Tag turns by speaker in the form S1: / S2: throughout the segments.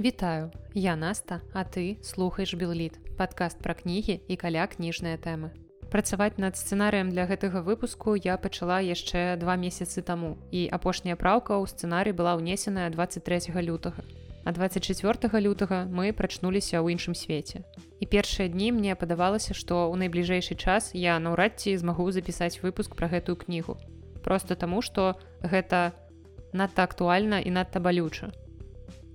S1: Вітаю, я Наста, а ты слухаеш Белліт, падкаст пра кнігі і каля кніжныя тэмы. Працаваць над сцэнарыем для гэтага выпуску я пачала яшчэ два месяцы таму і апошняя праўка ў сцэнарый была ўнесеная 23 лютага. А 24 лютага мы прачнуліся ў іншым свеце. І першыя дні мне падавалася, што ў найбліжэйшы час я наўрад ці змагу запісаць выпуск пра гэтую кнігу. Просто таму, што гэта надта актуальна і надта балюча.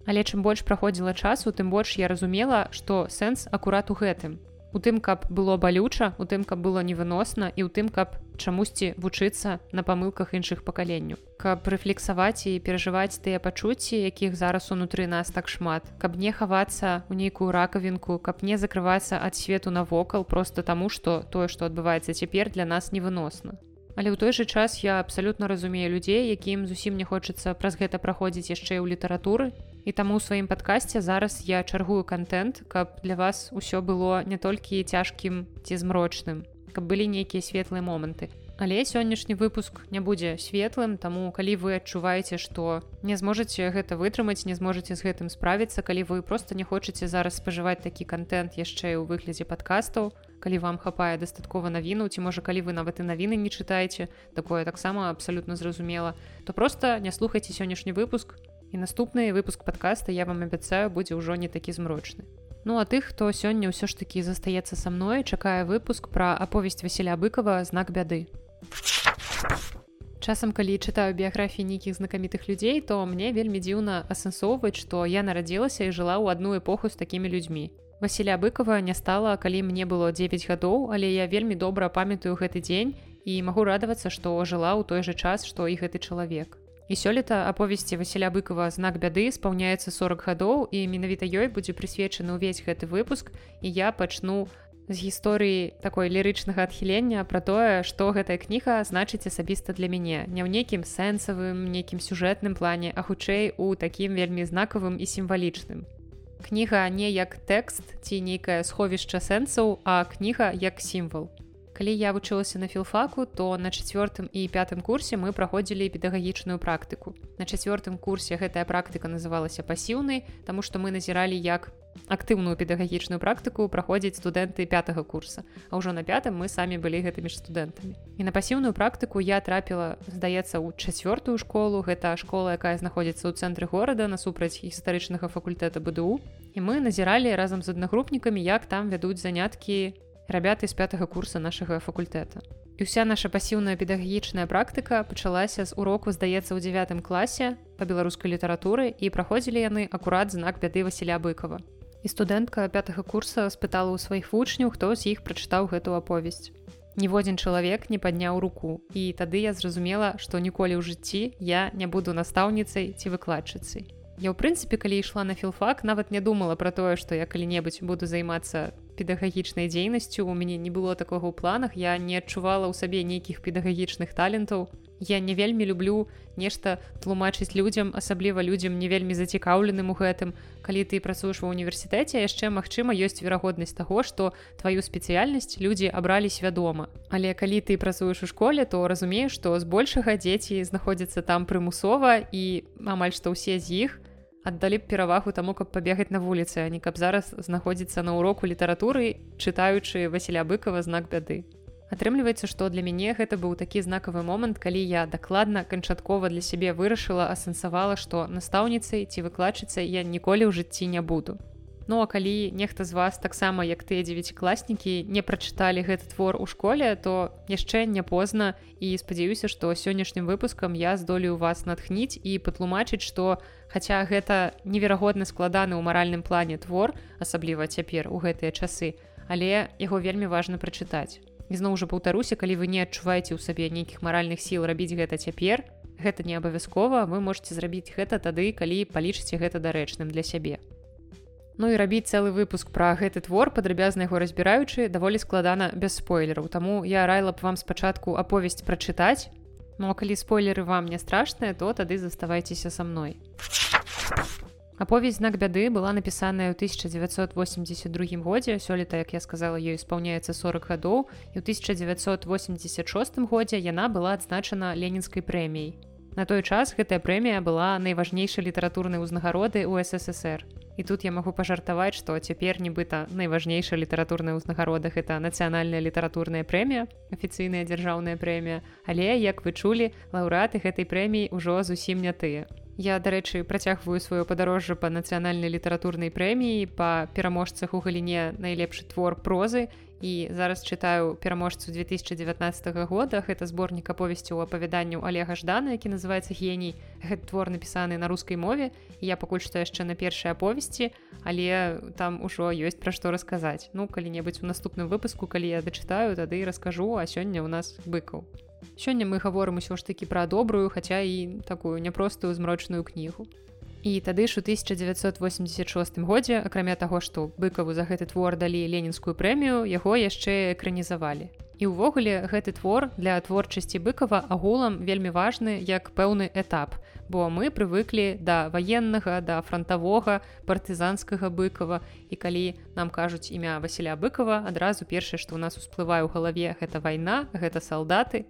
S1: Але чым больш праходзіла часу, тым больш я разумела, што сэнс акурат у гэтым. У тым, каб было балюча, у тым, каб было невыносна і ў тым, каб чамусьці вучыцца на памылках іншых пакаленняў. Каб рэфлексаваць і перажываць тыя пачуцці, якіх зараз унутры нас так шмат, каб не хавацца ў нейкую ракавінку, каб не закрывацца ад свету навокал просто таму, што тое, што адбываецца цяпер для нас невыносна. Але ў той жа час я абсалютна разумею людзей, якім зусім не хочацца праз гэта праходзіць яшчэ ў літаратуры. І таму ў сваім падкасці зараз я чаргую контент, каб для вас усё было не толькі цяжкім ці змрочным, каб былі нейкія светлыя моманты. Але сённяшні выпуск не будзе светлым, таму калі вы адчуваеце, што не зможаце гэта вытрымаць, не зможаце з гэтым справіцца, калі вы проста не хочаце зараз спажываць такі контент яшчэ ў выглядзе падкастаў, калі вам хапае дастаткова навіну ці можа калі вы нават і навіны не чытаеце такое таксама абсалютна зразумела то просто не слухайце сённяшні выпуск і наступны выпуск подкаста я вам абяцаю будзе ўжо не такі змрочны Ну а тых хто сёння ўсё ж такі застаецца са мной чакае выпуск пра аповесць Васіля быкова. Знак бяды часам калі чытаю біяграфіі нейкіх знакамітых людзей то мне вельмі дзіўна асэнсоўваць што я нарадзілася і жыла ў адну эпоху з такімі людзьмі Васіля быкова не стала калі мне было 9 гадоў але я вельмі добра памятаю гэты дзень і магу радавацца што жыла ў той жа час што і гэты чалавек і сёлета аповесці Васіля быкова знак бяды спаўняецца 40 гадоў і менавіта ёй будзе прысвечаны ўвесь гэты выпуск. І я пачну з гісторыі такой лірычнага адхілення пра тое што гэтая кніга значыць асабіста для мяне. Не ў нейкім сэнсавым нейкім сюжэтным плане а хутчэй у такім вельмі знакавым і сімвалічным. Кніга не як тэкст ці нейкае сховішча сэнсаў, а кніга як сімвал. Калі я вучылася на філфаку, то на чацвёртым і пятым курсе мы праходзілі педагагічную практыку. На чацвёртым курсе гэтая практыка называлася пасіўнай, таму што мы назіралі як актыўную педагагічную практыку праходзіць студэнты пятага курса а ўжо на пятым мы самі былі гэтымі ж студэнтамі. І на пасіўную практыку я трапіла здаецца ў чацвёртую школу. Гэта школа якая знаходзіцца ў цэнтры горада насупраць гістарычнага факультэта БДУ і мы назіралі разам з аднагрупнікамі як там вядуць заняткі рабяты з пятага курса нашага факультэта і вся наша пасіўная педагагічная практыка пачалася з уроку здаецца ў девятым класе по беларускай літаратуры і праходзілі яны акурат знак бяды Васіля быкова. І студэнтка пятага курса спытала ў сваіх вучняў хто з іх прачытаў гэту аповесць ніводзін чалавек не падняў руку і тады я зразумела што ніколі ў жыцці я не буду настаўніцай ці выкладчыцай я ў прынцыпе калі ішла на філфак нават не думала пра тое што я калі-небудзь буду займацца педагагічнай дзейнасцю у мяне не было такога ў планах. Я не адчувала ў сабе нейкіх педагагічных талентаў я не вельмі люблю нешта тлумачыць людзям асабліва людзям не вельмі зацікаўленым у гэтым. Калі ты працуеш ва універсітэце яшчэ магчыма ёсць верагоднасць таго што тваю спецыяльнасць людзі абралі свядома але калі ты працуеш у школе то разумееш што збольшага дзеці знаходзяцца там прымусова і амаль што ўсе з іх аддалі б перавагу таму каб пабегаць на вуліцы а не каб зараз знаходзіцца на уроку літаратуры чытаючы Васіля быкова знак бяды Атрымліваецца, што для мяне гэта быў такі знакавы момант, калі я дакладна канчаткова для сябе вырашыла, асэнсавала, што настаўніцай ці выкладчыцай я ніколі ў жыцці не буду. Ну а калі нехта з вас таксама як тыя дзевяцікласнікі не прачыталі гэты твор у школе, то яшчэ не позна. І спадзяюся, што сённяшнім выпускам я здолею вас натхніць і патлумачыць, што хаця гэта неверагодна складаны ў маральным плане твор, асабліва цяпер у гэтыя часы, але яго вельмі важна прачытаць. Ізноў жа паўтаруся калі вы не адчуваеце ў сабе нейкіх маральных сіл рабіць гэта цяпер гэта не абавязкова вы можете зрабіць гэта тады калі палічыце гэта дарэчным для сябе Ну і рабіць цэлы выпуск пра гэты твор падрабязна яго разбіраючы даволі складана без спойлераў. Таму я райла б вам спачатку аповесць прачытаць. Ну а калі спойлеры вам не страшныя то тады заставайцеся са мной. Аповесць знак бяды была напісаная ў 1982 годзе. Сёлета як я сказала ёй спаўняецца 40 гадоў. І ў 1986 годзе яна была адзначана ленінскай прэміяй. На той час гэтая прэмія была найважнейшай літаратурнай узнагароды ў ССР. І тут я магу пажартаваць што цяпер нібыта найважнейшая літаратурная ўзнагародах это нацыянальная літаратурная прэмія афіцыйная дзяржаўная прэмія але як вы чулі лаўрэаты гэтай прэміі ўжо зусім не тыя Я, дарэчы, працягваю сваё падарожжа па нацыянальнай літаратурнай прэміі па пераможцах у галіне найлепшы твор прозы і зараз чытаю пераможцу 2019 года. Гэта зборнік аповесці ў апавяданню Олега ждана які называется геній гэты твор напісаны на рускай мове. Я пакуль што яшчэ на першай аповесці але там ужо ёсць пра што расказаць. Ну калі-небудзь у наступным выпуску калі я дачытаю тады раскажу а сёння ў нас быкаў. Сёння мы гаворым усё ж такі пра добрую, хаця і такую няпростую змрочную кнігу. І тады ж у 1986 годзе, акрамя таго, што быкаву за гэты твор далі ленінскую прэмію, яго яшчэ экранізавалі. І ўвогуле гэты твор для творчасці быкава агулам вельмі важны як пэўны этап. Бо мы прывыклі да ваеннага, да фронтавога, партызанскага быкава. І калі нам кажуць імя Васіля быкова, адразу першае, што ў нас усплывае ў галаве гэта вайна, гэта салдаты,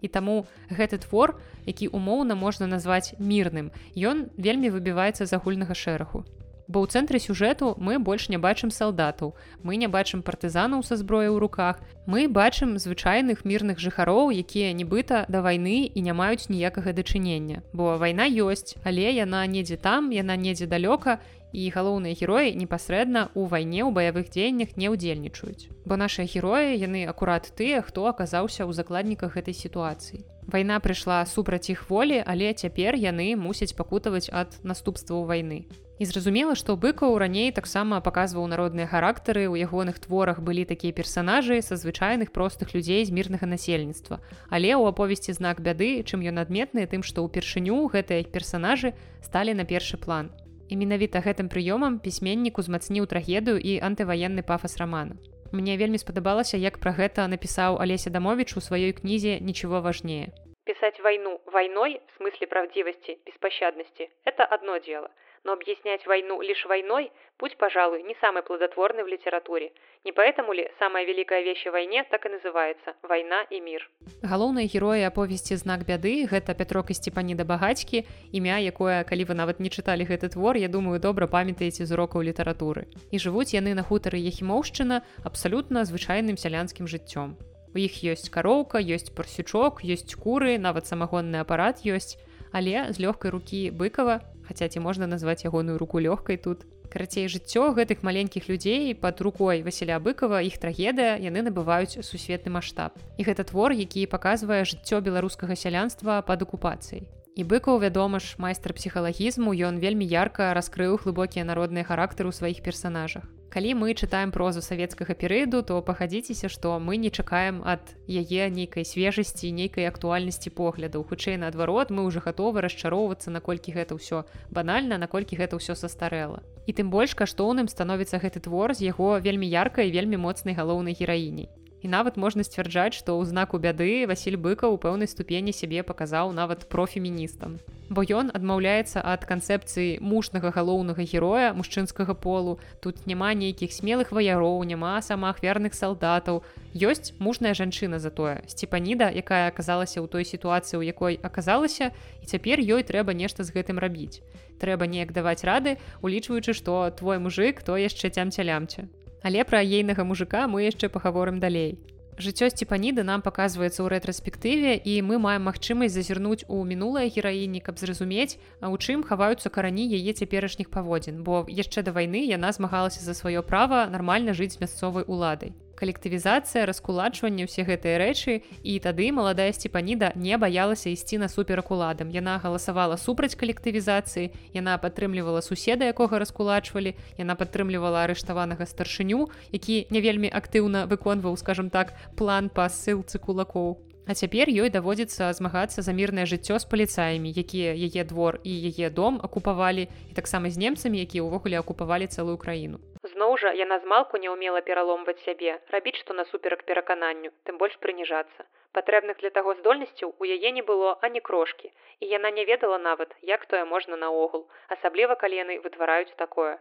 S1: і таму гэты твор які умоўна можна назваць мірным ён вельмі выбіваецца з агульнага шэрагу. Бо ў цэнтры сюжэту мы больш не бачым салдатаў мы не бачым партызанаў са зброяй у руках мы бачым звычайных мірных жыхароў якія нібыта да вайны і не маюць ніякага дачынення. Бо вайна ёсць але яна недзе там яна недзе далёка і галоўныя героі непасрэдна ў вайне ў баявых дзеяннях не ўдзельнічаюць бо нашыя героі яны акурат тыя хто аказаўся ў закладніках гэтай сітуацыі вайна прыйшла супраць іх волі але цяпер яны мусяць пакутаваць ад наступстваў вайны і зразумела што быкаў раней таксама паказваў народныя характары у ягоных творах былі такія персанажы са звычайных простых людзей з мірнага насельніцтва. Але ў аповесці знак бяды чым ён адметны тым што ўпершыню гэтыя персанажы сталі на першы план і менавіта гэтым прыёмам пісьменнік узмацніў трагедыю і антываенны пафас рамана. Мне вельмі спадабалася, як пра гэта напісаў Алеся Дамовіч у сваёй кнізе нічого важнее.
S2: Пісаць вайну вайной в смысле правдзівасці беспощаднасці это одно дело но объяснять войну лишь войной – путь, пожалуй, не самый плодотворный в литературе. Не поэтому ли самая великая вещь о войне так и называется – «Война и мир».
S1: Галоўныя героі аповесці знак бяды – гэта Пятрок і Степаніда Багацькі, імя, якое, калі вы нават не чыталі гэты твор, я думаю, добра памятаеце з урокаў літаратуры. І жывуць яны на хутары Ехімоўшчына абсалютна звычайным сялянскім жыццём. У іх ёсць кароўка, ёсць парсючок, ёсць куры, нават самагонны апарат ёсць, але з лёгкай рукі быкава хаця ці можна назваць ягоную руку лёгкай тут. Карацей жыццё гэтых маленькіх людзей под рукой Васіля быкова іх трагедыя яны набываюць сусветны маштаб. І гэта твор які паказвае жыццё беларускага сялянства под акупацыяй і быкаў вядома ж майстар псіхалагізму ён вельмі ярка раскрыў глыбокія народныя характары ў сваіх персанажах. Калі мы чытаем прозу савецкага перыяду то пахадзіцеся што мы не чакаем ад яе нейкай свежасці нейкай актуальнасці поглядаў хутчэй наадварот мы ўжо гатовы расчароўвацца наколькі гэта ўсё банальна наколькі гэта ўсё састарэла. І тым больш каштоўным становіцца гэты твор з яго вельмі яркай вельмі моцнай галоўнай гераіней І нават можна сцвярджаць, што ў знаку бяды Васіль быка ў пэўнай ступені сябе паказаў нават профеміністам. Бо ён адмаўляецца ад канцэпцыі мужнага галоўнага героя мужчынскага полу. Тут няма нейкіх смелых ваяроў, няма самаахвярных салдатаў. Ёсць мужная жанчына за тое. Сцепаніда, якая аказалася ў той сітуацыі, у якой аказалася, і цяпер ёй трэба нешта з гэтым рабіць. Трэба неяк даваць рады, улічваючы, што твой мужик то яшчэ цямця-лямця. Але пра ейнага мужика мы яшчэ пагаворым далей. Жыццё сцепаніды нам паказваецца ў рэтраспектыве і мы маем магчымасць зазірнуць у мінулае гераіні, каб зразумець, а ў чым хаваюцца карані яе цяперашніх паводзін, бо яшчэ да вайны яна змагалася за сваё права нармальна жыць з мясцовай уладай калектывізацыя раскулачванне ўсе гэтыя рэчы і тады маладая сцепаніда не баялася ісці на суперак уладам яна галасавала супраць калектывізацыі яна падтрымлівала суседа якога раскулачвалі яна падтрымлівала арыштаванага старшыню які не вельмі актыўна выконваў скажем так план па ссылцы кулакоў А цяпер ёй даводзіцца змагацца за мірнае жыццё з паліцаямі, якія яе двор і яе дом акупавалі і таксама з немцамі, якія ўвогуле акупавалі цэлую краіну.
S2: Зноў жа яна змалку не ўмела пераломваць сябе, рабіць што насуперак перакананню, тым больш прыніжацца. Патрэбных для таго здольнасцяў у яе не было ані крошкі, і яна не ведала нават, як тое можна наогул, асабліва калі яны вытвараюць такое.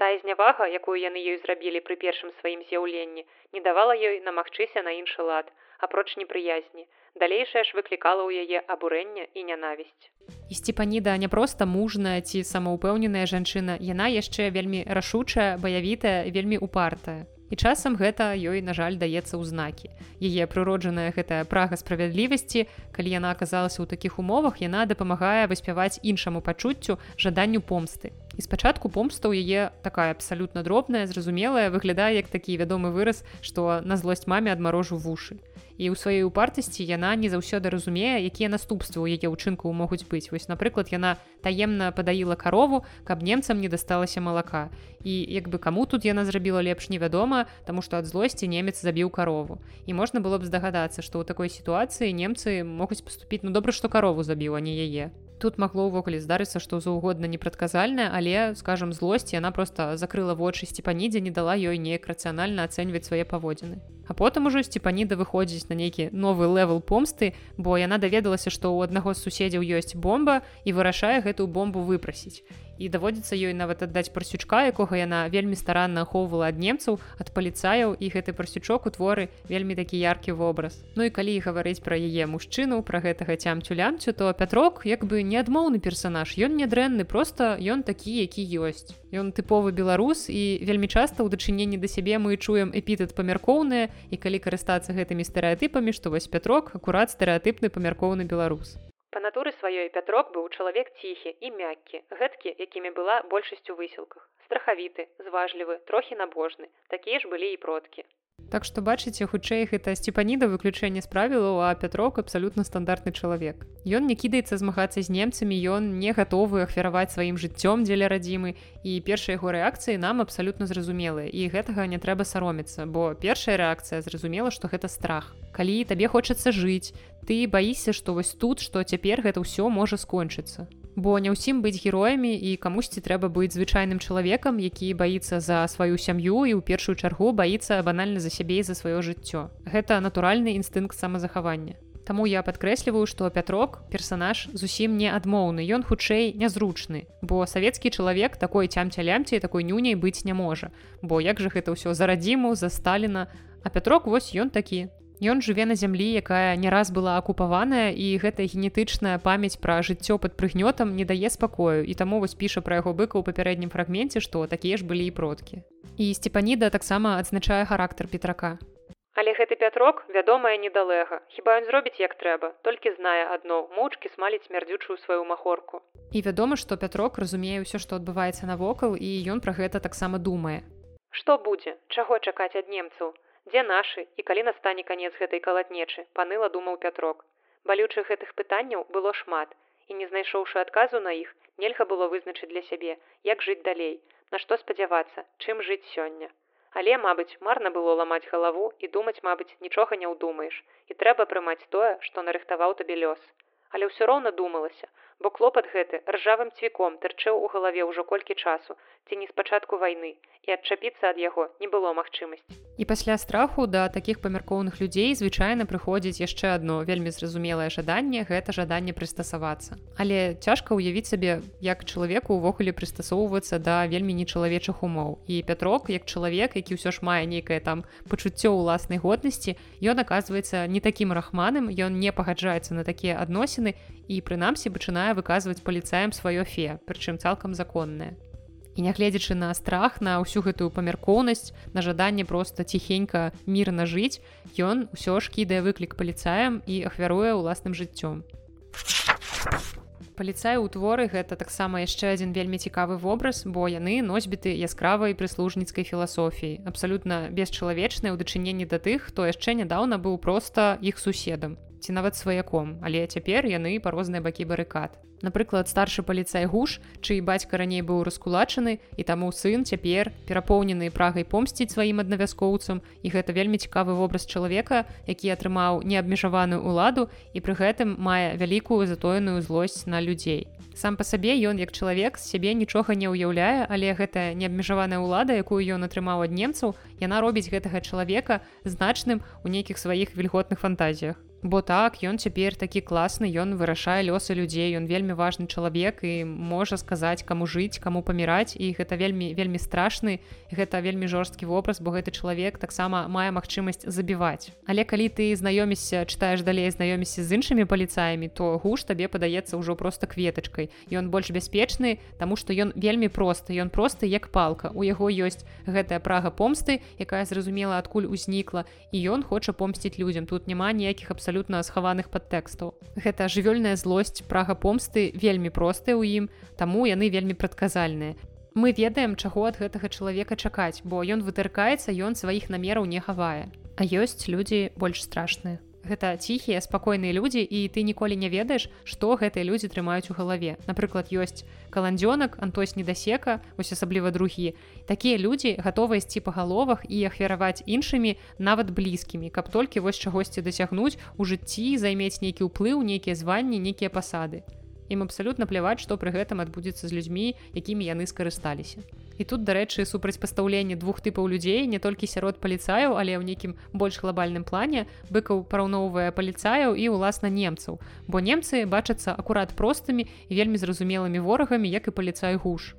S2: Тая знявага, якую яны ёй зрабілі пры першым сваім з'яўленні, не давала ёй намагчыся на іншы лад, апроч непрыязні далейшае ж выклікала ў яе абурэнне і нянавісць
S1: і сціпаніда не проста мужная ці самаўпэўненая жанчына яна яшчэ вельмі рашучая баявітая вельмі упартая. І часам гэта ёй на жаль даецца ў знакі. Яе прыроджаная гэтая прага справядлівасці калі яна аказалася ў такіх умовах яна дапамагае выспяваць іншаму пачуццю жаданню помсты. І спачатку помста ў яе такая абсалютна дробная зразумелая выглядае як такі вядомы выраз што на злосць маме адмарожу вушы і ў сваёй упартасці яна не заўсёды разумее якія наступствы ў яе ўчынку могуць быць. Вось напрыклад яна таемна падаіла карову каб немцам не дасталася малака. І як бы каму тут яна зрабіла лепш невядома таму што ад злосці немец забіў карову. І можна было б здагадацца што ў такой сітуацыі немцы могуць паступіць ну добра што карову забіў а не яе тут магло ўвогуле здарыцца што заўгодна непрадказальная але скажем злосць яна просто закрыла вочы сціпанідзе не дала ёй неяк рацыянальна ацэньваць свае паводзіны. А потым ужо сціпаніда выходзіць на нейкі новы левел помсты, бо яна даведалася, што ў аднаго з суседзяў ёсць бомба і вырашае гэтую бомбу выпрасіць і даводзіцца ёй нават аддаць парсючка якога яна вельмі старанна ахоўвала ад немцаў ад паліцаяў і гэты парсючок у творы вельмі такі яркі вобраз. Ну і калі гаварыць пра яе мужчыну пра гэтага цямцю лямцю то пятрок як бы не адмоўны персанаж. Ён не дрэнны просто ён такі які ёсць. Ён тыповы беларус і вельмі часта ў дачыненні да сябе мы чуем эпітэт памяркоўныя і калі карыстацца гэтымі стэеатыпамі што вось пятрок акурат стэеатыпны памяркоўны беларус
S2: Па натуры сваёй пятрок быў чалавек ціхі і мяккі, гэткі, якімі была большасць у высілках. Страхавіты, зважлівы, трохі набожны, такія ж былі і продкі.
S1: Так што бачыце, хутчэй гэта сціпаніда выключэнне з правілаў, а Пятрок абсалютна стандартны чалавек. Ён не кідаецца змагацца з немцамі, ён не гатовы ахвяраваць сваім жыццём дзеля радзімы. І першыя яго рэакцыі нам абсалютна зразумелыя. І гэтага не трэба саромецца, бо першая рэакцыя зразумела, што гэта страх. Калі табе хочацца жыць, ты баішся, што вось тут, што цяпер гэта ўсё можа скончыцца бо не ўсім быць героямі і камусьці трэба быць звычайным чалавекам які баіцца за сваю сям'ю і ў першую чаргу баіцца банальна за сябе і за сваё жыццё. Гэта натуральны інстынкт самазахавання. Таму я падкрэсліваю што пятрок персанаж зусім не адмоўны ён хутчэй нязручны бо савецкі чалавек такой цямця лямці такой нюняй быць не можа. Бо як жа гэта ўсё за радзіму за сталіна? А пятрок вось ён такі Ён жыве на зямлі, якая не раз была акупаваная і гэтая генетычная памяць пра жыццё пад прыгнётам не дае спакою і таму вось піша пра яго быка ў папярэднім фрагменце, што такія ж былі і продкі. І сцепаніда таксама адзначае характар петрака.
S2: Але гэты пятрок вядомая недалэга. Хіба ён зробіць як трэба, толькі знае адно моўчкі смаліць смярдзючую сваю махорку.
S1: І вядома, што пятрок разумее ўсё, што адбываецца навокал і ён пра гэта таксама думае.
S2: Што будзе, чаго чакаць ад немцаў? Дзе нашы? І калі настане канец гэтай калатнечы паныла думаў пятрок. Балючых гэтых пытанняў было шмат і не знайшоўшы адказу на іх нельга было вызначыць для сябе як жыць далей на што спадзявацца чым жыць сёння. Але мабыць марна было ламаць галаву і думаць мабыць нічога не ўдумаеш і трэба прымаць тое што нарыхтаваў табе лёс. Але ўсё роўна думалася бо клопат гэты ржавым цвіком тырчэў у галаве ўжо колькі часу ці не спачатку вайны і адчапіцца ад яго не было магчымасці.
S1: І пасля страху да такіх памяркоўных людзей звычайна прыходзіць яшчэ адно вельмі зразумелае жаданне гэта жаданне прыстасавацца. Але цяжка ўявіць сабе, як чалавеку ўвогуле прыстасоўвацца да вельмі нечалавечых умоў. І Пятрок, як чалавек, які ўсё ж мае нейкае там пачуццё ўласнай годнасці, ён аказваецца не такім рахманым, ён не пагаджаецца на такія адносіны і прынамсі пачынае выказваць паліцаем сваё фе, прычым цалкам законнае і нягледзячы на страх на ўсю гэтую памяркоўнасць на жаданне просто ціхенька мірна жыць ён усё ж кідае выклік паліцаем і ахвяруе ўласным жыццём. Паліцай у творы гэта таксама яшчэ адзін вельмі цікавы вобраз бо яны носьбіты яскравай прыслужніцкай філасофіі абсалютна бесчалавечныя ў дачыненні да тых хто яшчэ нядаўна быў проста іх суседам ці нават сваяком але цяпер яны па розныя бакі барыкад Напрыклад, старшы паліцай гуш, чый бацька раней быў раскулачаны і таму сын цяпер перапоўнены прагай помсціць сваім аднавяскоўцам і гэта вельмі цікавы вобраз чалавека, які атрымаў неабмежаваную ўладу і пры гэтым мае вялікую затоеную злосць на людзей. Сам па сабе ён як чалавек з сябе нічога не ўяўляе, але гэтая неабмежаваная ўлада, якую ён атрымаў ад немцаў, яна робіць гэтага чалавека значным у нейкіх сваіх вільготных фантазіях. Бо так ён цяпер такі класны ён вырашае лёсы людзей ён вельмі важны чалавек і можа сказаць каму жыць каму паміраць. І гэта вельмі вельмі страшны гэта вельмі жорсткі вобраз бо гэты чалавек таксама мае магчымасць забіваць. Але калі ты знаёмішся чытаеш далей знаёміся з іншымі паліцаямі то гуш табе падаецца ўжо просто кветачкай. Ён больш бяспечны таму што ён вельмі просты ён просты як палка. У яго ёсць гэтая прага помсты якая зразумела адкуль узнікла і ён хоча помсціць людзям. Тут няма ніякіх абсолютно абсалютна схаваных падтэкстаў. Гэта жывёльная злосць прага помсты вельмі простая ў ім, таму яны вельмі прадказальныя. Мы ведаем, чаго ад гэтага чалавека чакаць, бо ён вытыркаецца, ён сваіх намераў не хавае. А ёсць людзі больш страшныя гэта ціхія спакойныя людзі і ты ніколі не ведаеш што гэтыя людзі трымаюць у галаве. Напрыклад ёсць каландзёнак антось недасека ось асабліва другі. Такія людзі гатовы ісці па галовах і ахвяраваць іншымі нават блізкімі каб толькі вось чагосьці дасягнуць у жыцці займець нейкі ўплыў нейкія званні нейкія пасады. Ім абсалютна пляваць што пры гэтым адбудзецца з людзьмі якімі яны скарысталіся і тут дарэчы супрацьпастаўленне двух тыпаў людзей не толькі сярод паліцаяў але ў нейкім больш глобальным плане быкаў параўноўвае паліцаяў і ўласна немцаў. Бо немцы бачацца акурат простымі і вельмі зразумелымі ворагамі як і паліцай гуш.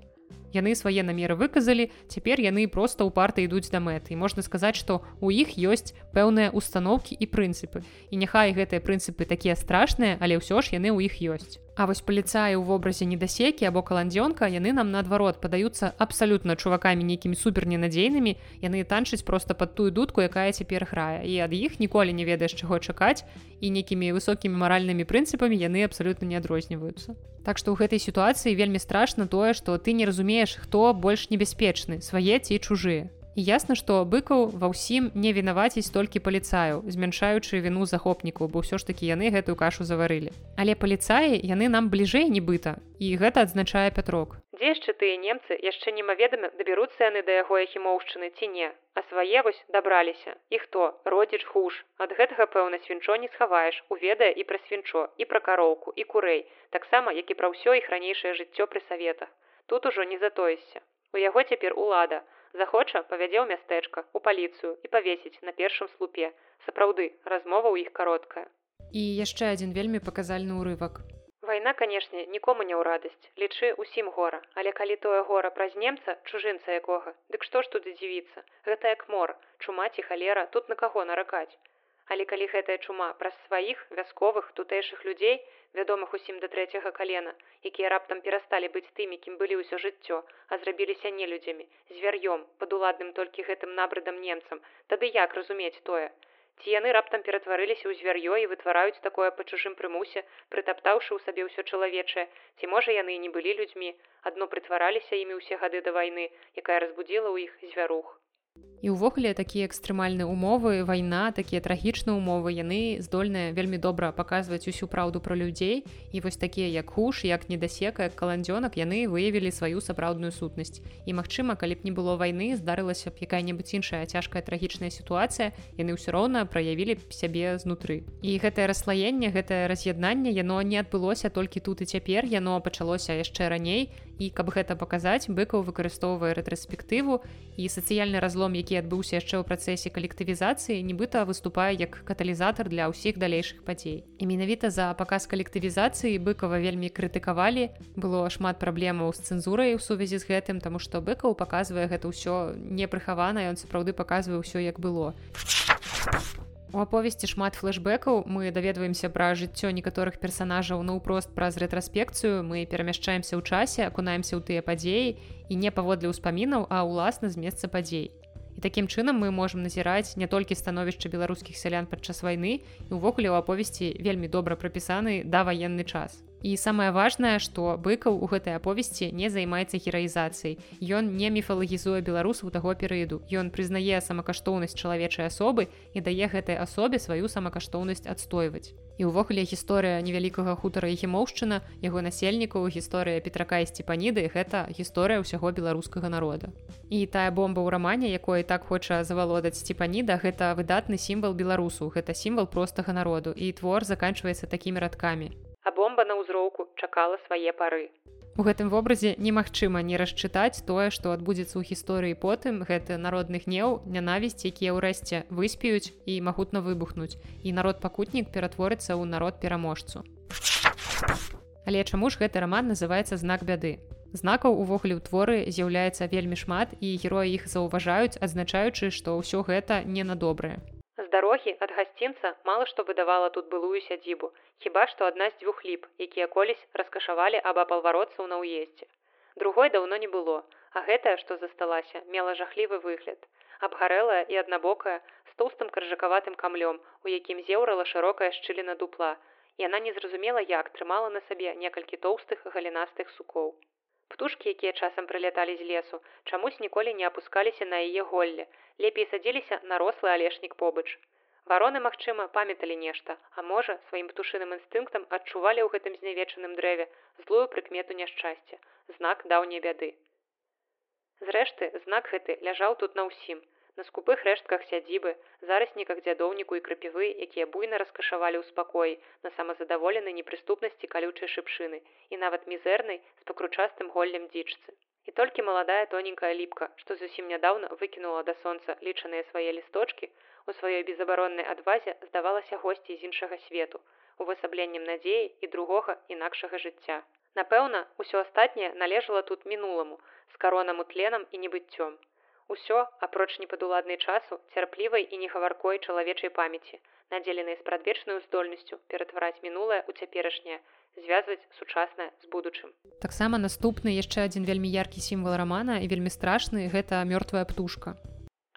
S1: Яны свае намеры выказалі цяпер яны проста ў парты ідуць да мэты. Можна сказаць што у іх ёсць пэўныя установкі і прынцыпы. І няхай гэтыя прынцыпы такія страшныя але ўсё ж яны ў іх ёсць А вось паліцаі ў вобразе недасекі або каландзёнка яны нам наадварот падаюцца абсалютна чувакамі нейкімі суперненадзейнымі. Яны танчаць проста пад тую дудку якая цяпер грае. І ад іх ніколі не ведаеш чаго чакаць і нейкімі высокімі маральнымі прынцыпамі яны абсалютна не адрозніваюцца. Так што ў гэтай сітуацыі вельмі страшна тое што ты не разумееш хто больш небяспечны свае ці чужыя Ясна, што быкаў ва ўсім не вінаваціць толькі паліцаю, змяншаючы віну захопнікаў, бо ўсё ж такі яны гэтую кашу заварылі. Але паліцаі яны нам бліжэй нібыта і гэта адзначае пятрок.
S2: Дзе яшчэ тыя немцы яшчэ немаведама дабяруцца яны да яго хімоўшчыны ці не, а свае вось дабраліся. І хто родзіч хуш. Ад гэтага пэўна свінчо не схаваеш, уведае і пра свінчо, і пра кароўку, і курэй, таксама як і пра ўсё іх ранейшае жыццё пры саветах. Тут ужо не затоішся. У яго цяпер улада, захоча павядзе ў мястэчка у паліцыю і павесіць на першым слупе. Сапраўды размова ў іх кароткая.
S1: І яшчэ адзін вельмі паказальны ўрывак.
S2: Вайна канешне нікому не ў радасць. Лічы усім гора. Але калі тое гора праз немца чужынца якога дык што ж туды дзівіцца? Гэта як мор. Чумаці халера тут на каго наракаць але калі гэтая чума праз сваіх вясковых тутэйшых людзей вядомых усім да трэцяга калена, якія раптам перасталі быць тымі, кім былі ўсё жыццё, а зрабіліся нелюдзямі, звяр'ём, падуладным толькі гэтым набрыдам немцам, тады як разумець тое. Ці яны раптам ператварыліся ў звяр'ё і вытвараюць такое па чужым прымусе, прытаптаўшы ў сабе ўсё чалавечае, ці можа яны і не былі людзьмі, адно прытвараліся імі ўсе гады да вайны, якая разбудзіла ў іх звярух.
S1: І ўвогуле такія экстрэмальныя умовы, вайна, такія трагічныя умовы, яны здольныя вельмі добра паказваць усю праўду пра людзей. І вось такія як хуш, як недасека, як каландзёнак, яны выявілі сваю сапраўдную сутнасць. І магчыма, калі б не было вайны, здарылася б якая-небудзь іншая цяжкая трагічная сітуацыя, яны ўсё роўна праявілі б сябе знутры. І гэтае расслаенне, гэтае раз'яднанне, яно не адбылося толькі тут і цяпер, яно пачалося яшчэ раней. І каб гэта паказаць, быкаў выкарыстоўвае рэтраспектыву і сацыяльны разлом, які адбыўся яшчэ ў працэсе калектывізацыі нібыта выступае як каталізатар для ўсіх далейшых падзей. І менавіта за паказ калектывізацыі быкова вельмі крытыкавалі. Было шмат праблемаў з цэнзурай у сувязі з гэтым таму што быкаў паказвае гэта ўсё непрыхавана ён сапраўды паказвае ўсё як было У аповесці шмат флэшбэкаў мы даведваемся пра жыццё некаторых персанажаў наўпрост праз рэтраспекцыю мы перамяшчаемся ў часе акунаемся ў тыя падзеі і не паводле ўспамінаў а ўласна з месца падзей І такім чынам мы можам назіраць не толькі становішча беларускіх сялян падчас вайны і ўвогуле ў аповесці вельмі добра прапісаны да ваенны час. І самае важнае, што быкаў у гэтай аповесці не займаецца гераізацыяй. Ён не міфалагізуе беларусаў таго перыяду. Ён прызнае самакаштоўнасць чалавечай асобы і дае гэтай асобе сваю самакаштоўнасць адстойваць і ўвогуле гісторыя невялікага хутара і хімоўшчына яго насельнікаў гісторыя петрака і сцепаніды гэта гісторыя ўсяго беларускага народа і тая бомба ў рамане якой так хоча завалодаць сцепаніда гэта выдатны сімвал беларусу гэта сімвал простага народу і твор заканчваецца такімі радкамі
S2: а бомба на ўзроўку чакала свае пары
S1: У гэтым вобразе немагчыма не расчытаць тое, што адбудзецца ў гісторыі потым гэты народны гнеў, нянавісць, якія ўрэшце выспеюць і магутна выбухнуць. І народ пакутнік ператворыцца ў народ пераможцу. Але чаму ж гэты раман называецца знак бяды? Знакаў увогуле ў творы з'яўляецца вельмі шмат і героі іх заўважаюць, адзначаючы, што ўсё гэта не на добрае.
S2: З дарогі ад гасцінца мала што выдавала тут былую сядзібу, хіба што адна з дзвюх ліп, якія колісь раскашавалі абапал вароцаў на ўездзе. Другой даўно не было, а гэтая, што засталася, мела жахлівы выгляд. Абгарэлая і аднабокая з тоўстым крыжакаватым камлём, у якім зеўрала шырокая шчыліна дупла. Яна не зразумела, як трымала на сабе некалькі тоўстых галінастых сукоў. Птушкі, якія часам прыляталі з лесу, чамусь ніколі не апускаліся на яе голле, лепей садзіліся на рослы алешнік побач. Вароны, магчыма, памяталі нешта, а можа, сваім птушыным інстынктам адчувалі ў гэтым знявечаным дрэве злую прыкмету няшчасця, знак даўняй бяды. Зрэшты, знак гэты ляжаў тут на ўсім, на скупых рэштках сядзібы, зарасніках дзядоўніку і крапівы, якія буйна раскашавалі ў спакоі на самазадаволенай непрыступнасці калючай шыпшыны і нават мізэрнай з пакручастым голлем дзічцы. І толькі маладая тоненькая ліпка, што зусім нядаўна выкінула да сонца лічаныя свае лісточки, у сваёй безабароннай адвазе здавалася госці з іншага свету, увасабленнем надзеі і другога інакшага жыцця. Напэўна, усё астатняе належала тут мінуламу, з каронам утленам і небыццём. Усё, апроч непадуладнай часу, цярплівай і негаваркой чалавечай памяці, надзеленай спрадвечную здольнасцю ператвараць мінулае ў цяперашняе, звязваць сучаснае з будучым.
S1: Таксама наступны яшчэ адзін вельмі яркі сімвал рамана і вельмі страшны гэта мёртвая птушка.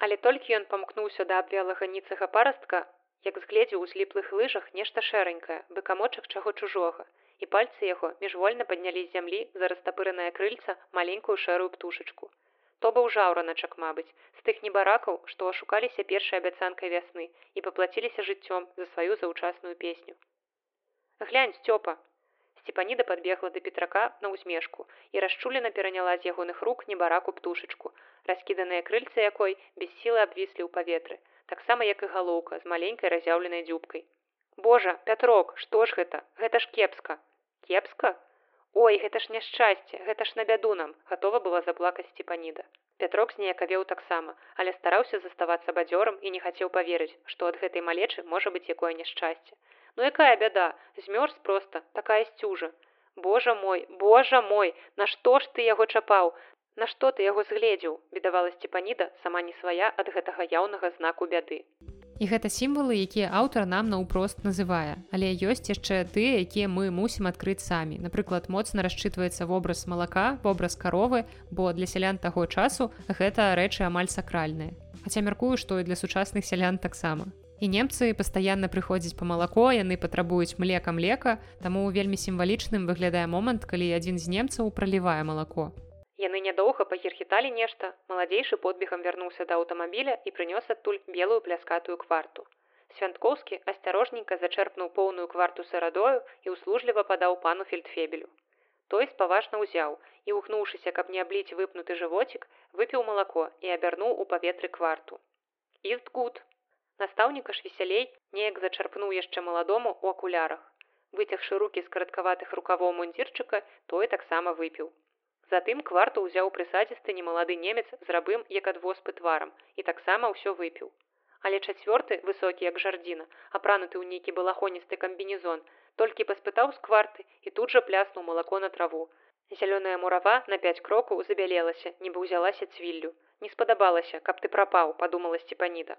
S2: Але толькі ён памкнуўся да абвялага ніцага парастка, як згледзеў у зліплых лыжах нешта шэранькае, быкамочак чаго чужога, і пальцы яго міжвольна паднялі з зямлі за растапыранае крыльца маленькую шэрую птушачку. То быў жаўраначак, мабыць, з тых небаракаў, што ашукаліся першай абяцанкай вясны і паплаціліся жыццём за сваю заўчасную песню. Глянь, сцёпа! Сцепаніда падбегла да петрака на ўзмешку і расчулена пераняла з ягоных рук небараку птушачку, раскіданыя крыльцы якой без сілы абвіслі ў паветры, таксама як і галоўка з маленькай разяўленай дзюбкай. Божа, пятрок, што ж гэта, гэта ж кепска. Кепска? Ой, гэта ж няшчасце, гэта ж на бяду нам, гатова была заплакаць сцепаніда. Пятрок зніякавеў таксама, але стараўся заставацца бадзёрам і не хацеў паверыць, што ад гэтай малечы можа быць якое няшчасце. Ну якая бяда, змёрз проста, такая сцюжа. Божа мой, Божа мой, Нашто ж ты яго чапаў? Нашто ты яго згледзеў, бедавала сцепаніда сама не свая ад гэтага яўнага знаку бяды.
S1: І гэта сімвалы, якія аўтар нам наўпрост называе. Але ёсць яшчэ тыя, якія мы мусім адкрыць самі. Напрыклад, моцна расчытваецца вобраз малака, вобраз каровы, бо для сялян таго часу гэта рэчы амаль сакральныя. Хаця мяркую, што і для сучасных сялян таксама. І немцы пастаянна прыходзяць па малако, яны патрабуюць млека млека, таму вельмі сімвалічным выглядае момант, калі адзін з немцаў пралівае малако.
S2: Яны нядоўга пахерхіталі нешта, маладзейшы подбегам вярнуўся да аўтамабіля і прынёс адтуль белую пляскатую кварту. Свянткоўскі асцярожненька зачэрпнуў поўную кварту сарадою і ўслужліва падаў пану фельдфебелю. Той спаважна ўзяў і, ухнуўшыся, каб не абліць выпнуты жывоцік, выпіў малако і абярнуў у паветры кварту. Іст гуд. Настаўніка ж весялей неяк зачарпнуў яшчэ маладому ў акулярах. Выцягшы рукі з караткаватых рукавоў мундзірчыка, той таксама выпіў. Затым кварту ўзяў прысадзісты немалады немец з рабым як ад воспы тварам і таксама ўсё выпіў. Але чацвёрты высокі як жардзіна, апрануты ў нейкі балахоністы камбінезон, толькі паспытаў з кварты і тут жа пляснуў малако на траву. Зялёная мурава на пяць крокаў забялелася, нібы ўзялася цвіллю. Не спадабалася, каб ты прапаў, падумала сцепаніда.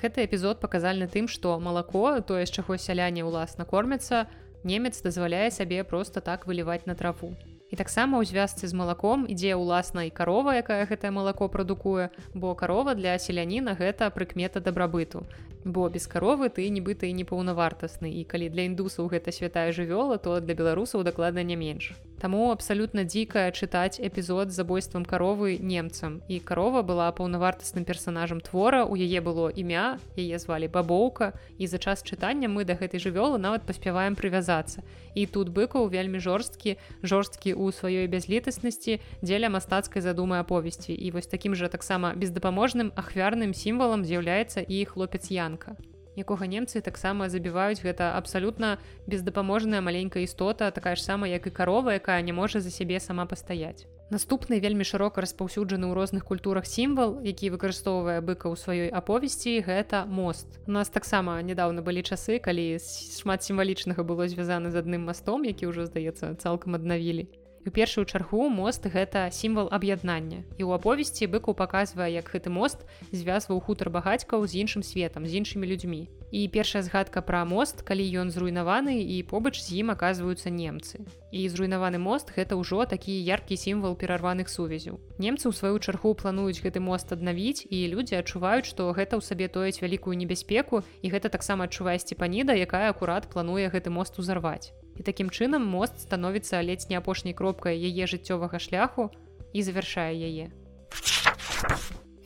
S1: Гэты эпізод паказальны тым, што малако, тое, з чаго сяляне ўласна кормяцца, немец дазваляе сабе проста так выліваць на траву. І таксама ў звязцы з малаком ідзе ўласна і карова, якая гэтае малако прадукуе, бо карова для селяніна гэта прыкмета дабрабыту. Бо без каровы ты нібыта і непаўнавартасны і калі для індусаў гэта святая жывёла, то для беларусаў дакладна не менш. Таму абсалютна дзікая чытаць эпізод з забойствам каровы немцам. І карова была паўнавартасным персонажам твора, у яе было імя, яе звалі бабоўка. І за час чытання мы да гэтай жывёлы нават паспяваем прывязацца. І тут быкаў вельмі жорсткі, жорсткі ў сваёй бязлітаснасці дзеля мастацкай задумы аповесці. І вось такім жа таксама бездапаможным ахвярным сімвалам з'яўляецца і хлопец Янка. якога немцы таксама забіваюць гэта абсалютна бездапаможная маленькая істота такая ж сама як і карова якая не можа за сябе сама пастаяць наступны вельмі шырока распаўсюджаны ў розных культурах сімвал які выкарыстоўвае быка ў сваёй аповесці гэта мост у нас таксама нядаўна былі часы калі шмат сімвалічнага было звязана з адным мастом які ўжо здаецца цалкам аднавілі у першую чаргу мост гэта сімвал аб'яднання. І ў аповесці быку паказвае як гэты мост звязваў хутар багацькаў з іншым светам з іншымі людзьмі. І першая згадка пра мост калі ён зруйнаваны і побач з ім аказваюцца немцы. І зруйнаваны мост гэта ўжо такі яркі сімвал перарваных сувязяў. Немцы ў сваю чаргу плануюць гэты мост аднавіць і людзі адчуваюць што гэта ў сабе тоіць вялікую небяспеку і гэта таксама адчувае сцепаніда якая акурат плануе гэты мост узарваць і такім чынам мост становіцца ледзь не апошняй кропкай яе жыццёвага шляху і завяршае яе.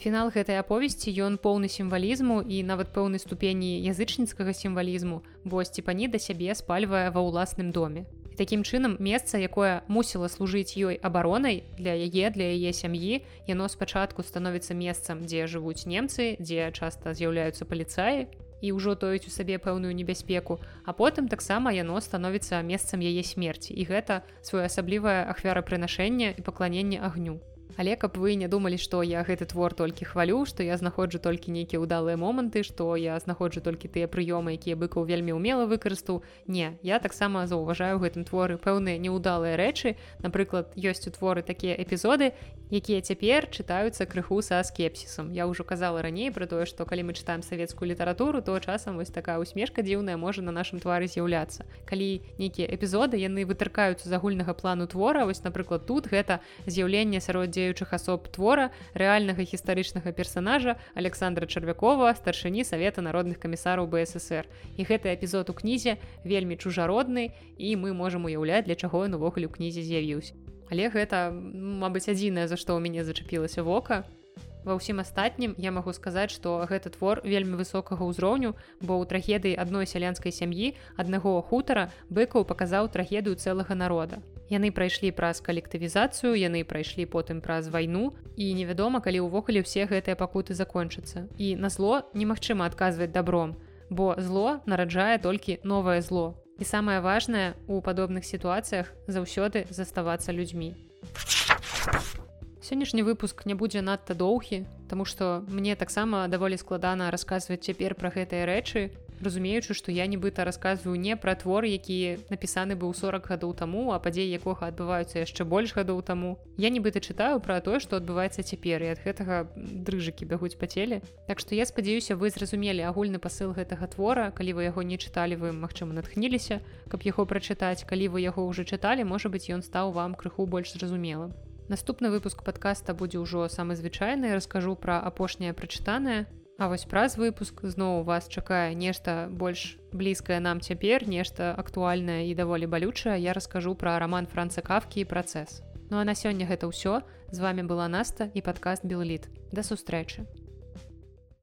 S1: Фінал гэтай аповесці ён поўны сімвалізму і нават пэўнай ступені язычніцкага сімвалізму, бо сцепані да сябе спальвае ва ўласным доме. І такім чынам месца, якое мусіла служыць ёй абаронай для яе для яе сям'і, яно спачатку становіцца месцам, дзе жывуць немцы, дзе часта з'яўляюцца паліцаі, і ўжо тоіць у сабе пэўную небяспеку а потым таксама яно становіцца месцам яе смерці. І гэта своеасаблівае ахвярапрынашэнне і пакланенне агню Але каб вы не думалі, што я гэты твор толькі хвалю, што я знаходжу толькі нейкія ўдалыя моманты, што я знаходжу толькі тыя прыёмы, якія быкаў вельмі ўмела выкарыстаў. Не, я таксама заўважаю гэтым творы пэўныя неўдалыя рэчы. Напрыклад, ёсць у творы такія эпізоды, якія цяпер чытаюцца крыху са скепсісам. Я ўжо казала раней пра тое, што калі мы чытаем савецкую літаратуру, то часам вось такая усмешка дзіўная можа на нашым твары з'яўляцца. Калі нейкія эпізоды яны вытыркаюцца з агульнага плану твора, вось напрыклад, тут гэта з'яўленне сярод дзеючых асоб твора рэальнага гістарычнага персонажа александра чарвякова старшыні савета народных камісараў бСр і гэты эпізод у кнізе вельмі чужародны і мы можам уяўляць для чаго ён увогуле ў кнізе з'явіўся. Але гэта мабыць адзінае за што ў мяне зачапілася вока. Ва ўсім астатнім я магу сказаць, што гэты твор вельмі высокага ўзроўню, бо ў трагедыі адной сялянскай сям'і аднаго хутара быкаў паказаў трагедыю цэлага народа. Яны прайшлі праз калектывізацыю, яны прайшлі потым праз вайну і невядома, калі ўвогуле ўсе гэтыя пакуты закончацца. І на зло немагчыма адказваць добром, бо зло нараджае толькі новае зло. І самае важнае у падобных сітуацыях заўсёды заставацца людзьмі. Сённяшні выпуск не будзе надта доўгі, Таму што мне таксама даволі складана расказваць цяпер пра гэтыя рэчы, разумеючы, што я нібыта расказваю не пра твор, які напісаны быў 40 гадоў таму, а падзеі якога адбываюцца яшчэ больш гадоў таму. Я нібыта чытаю пра тое, што адбываецца цяпер і ад гэтага дрыжыкі бягуць па целе. Так што я спадзяюся, вы зразумелі агульны пасыл гэтага твора, калі вы яго не чыталі, вы магчыма натхніліся, каб яго прачытаць, калі вы яго ўжо чыталі, можа быць, ён стаў вам крыху больш зразумелым. Наступны выпуск подкаста будзе ўжо самы звычайны, раскажу пра апошняе прачытанае. А вось праз выпуск зноў вас чакае нешта больш блізкае нам цяпер, нешта актуальнае і даволі балючае, я раскажу пра раман франца кавкі і працэс. Ну а на сёння гэта ўсё. З вами была Наста і падкаст Белліт. Да сустрэчы.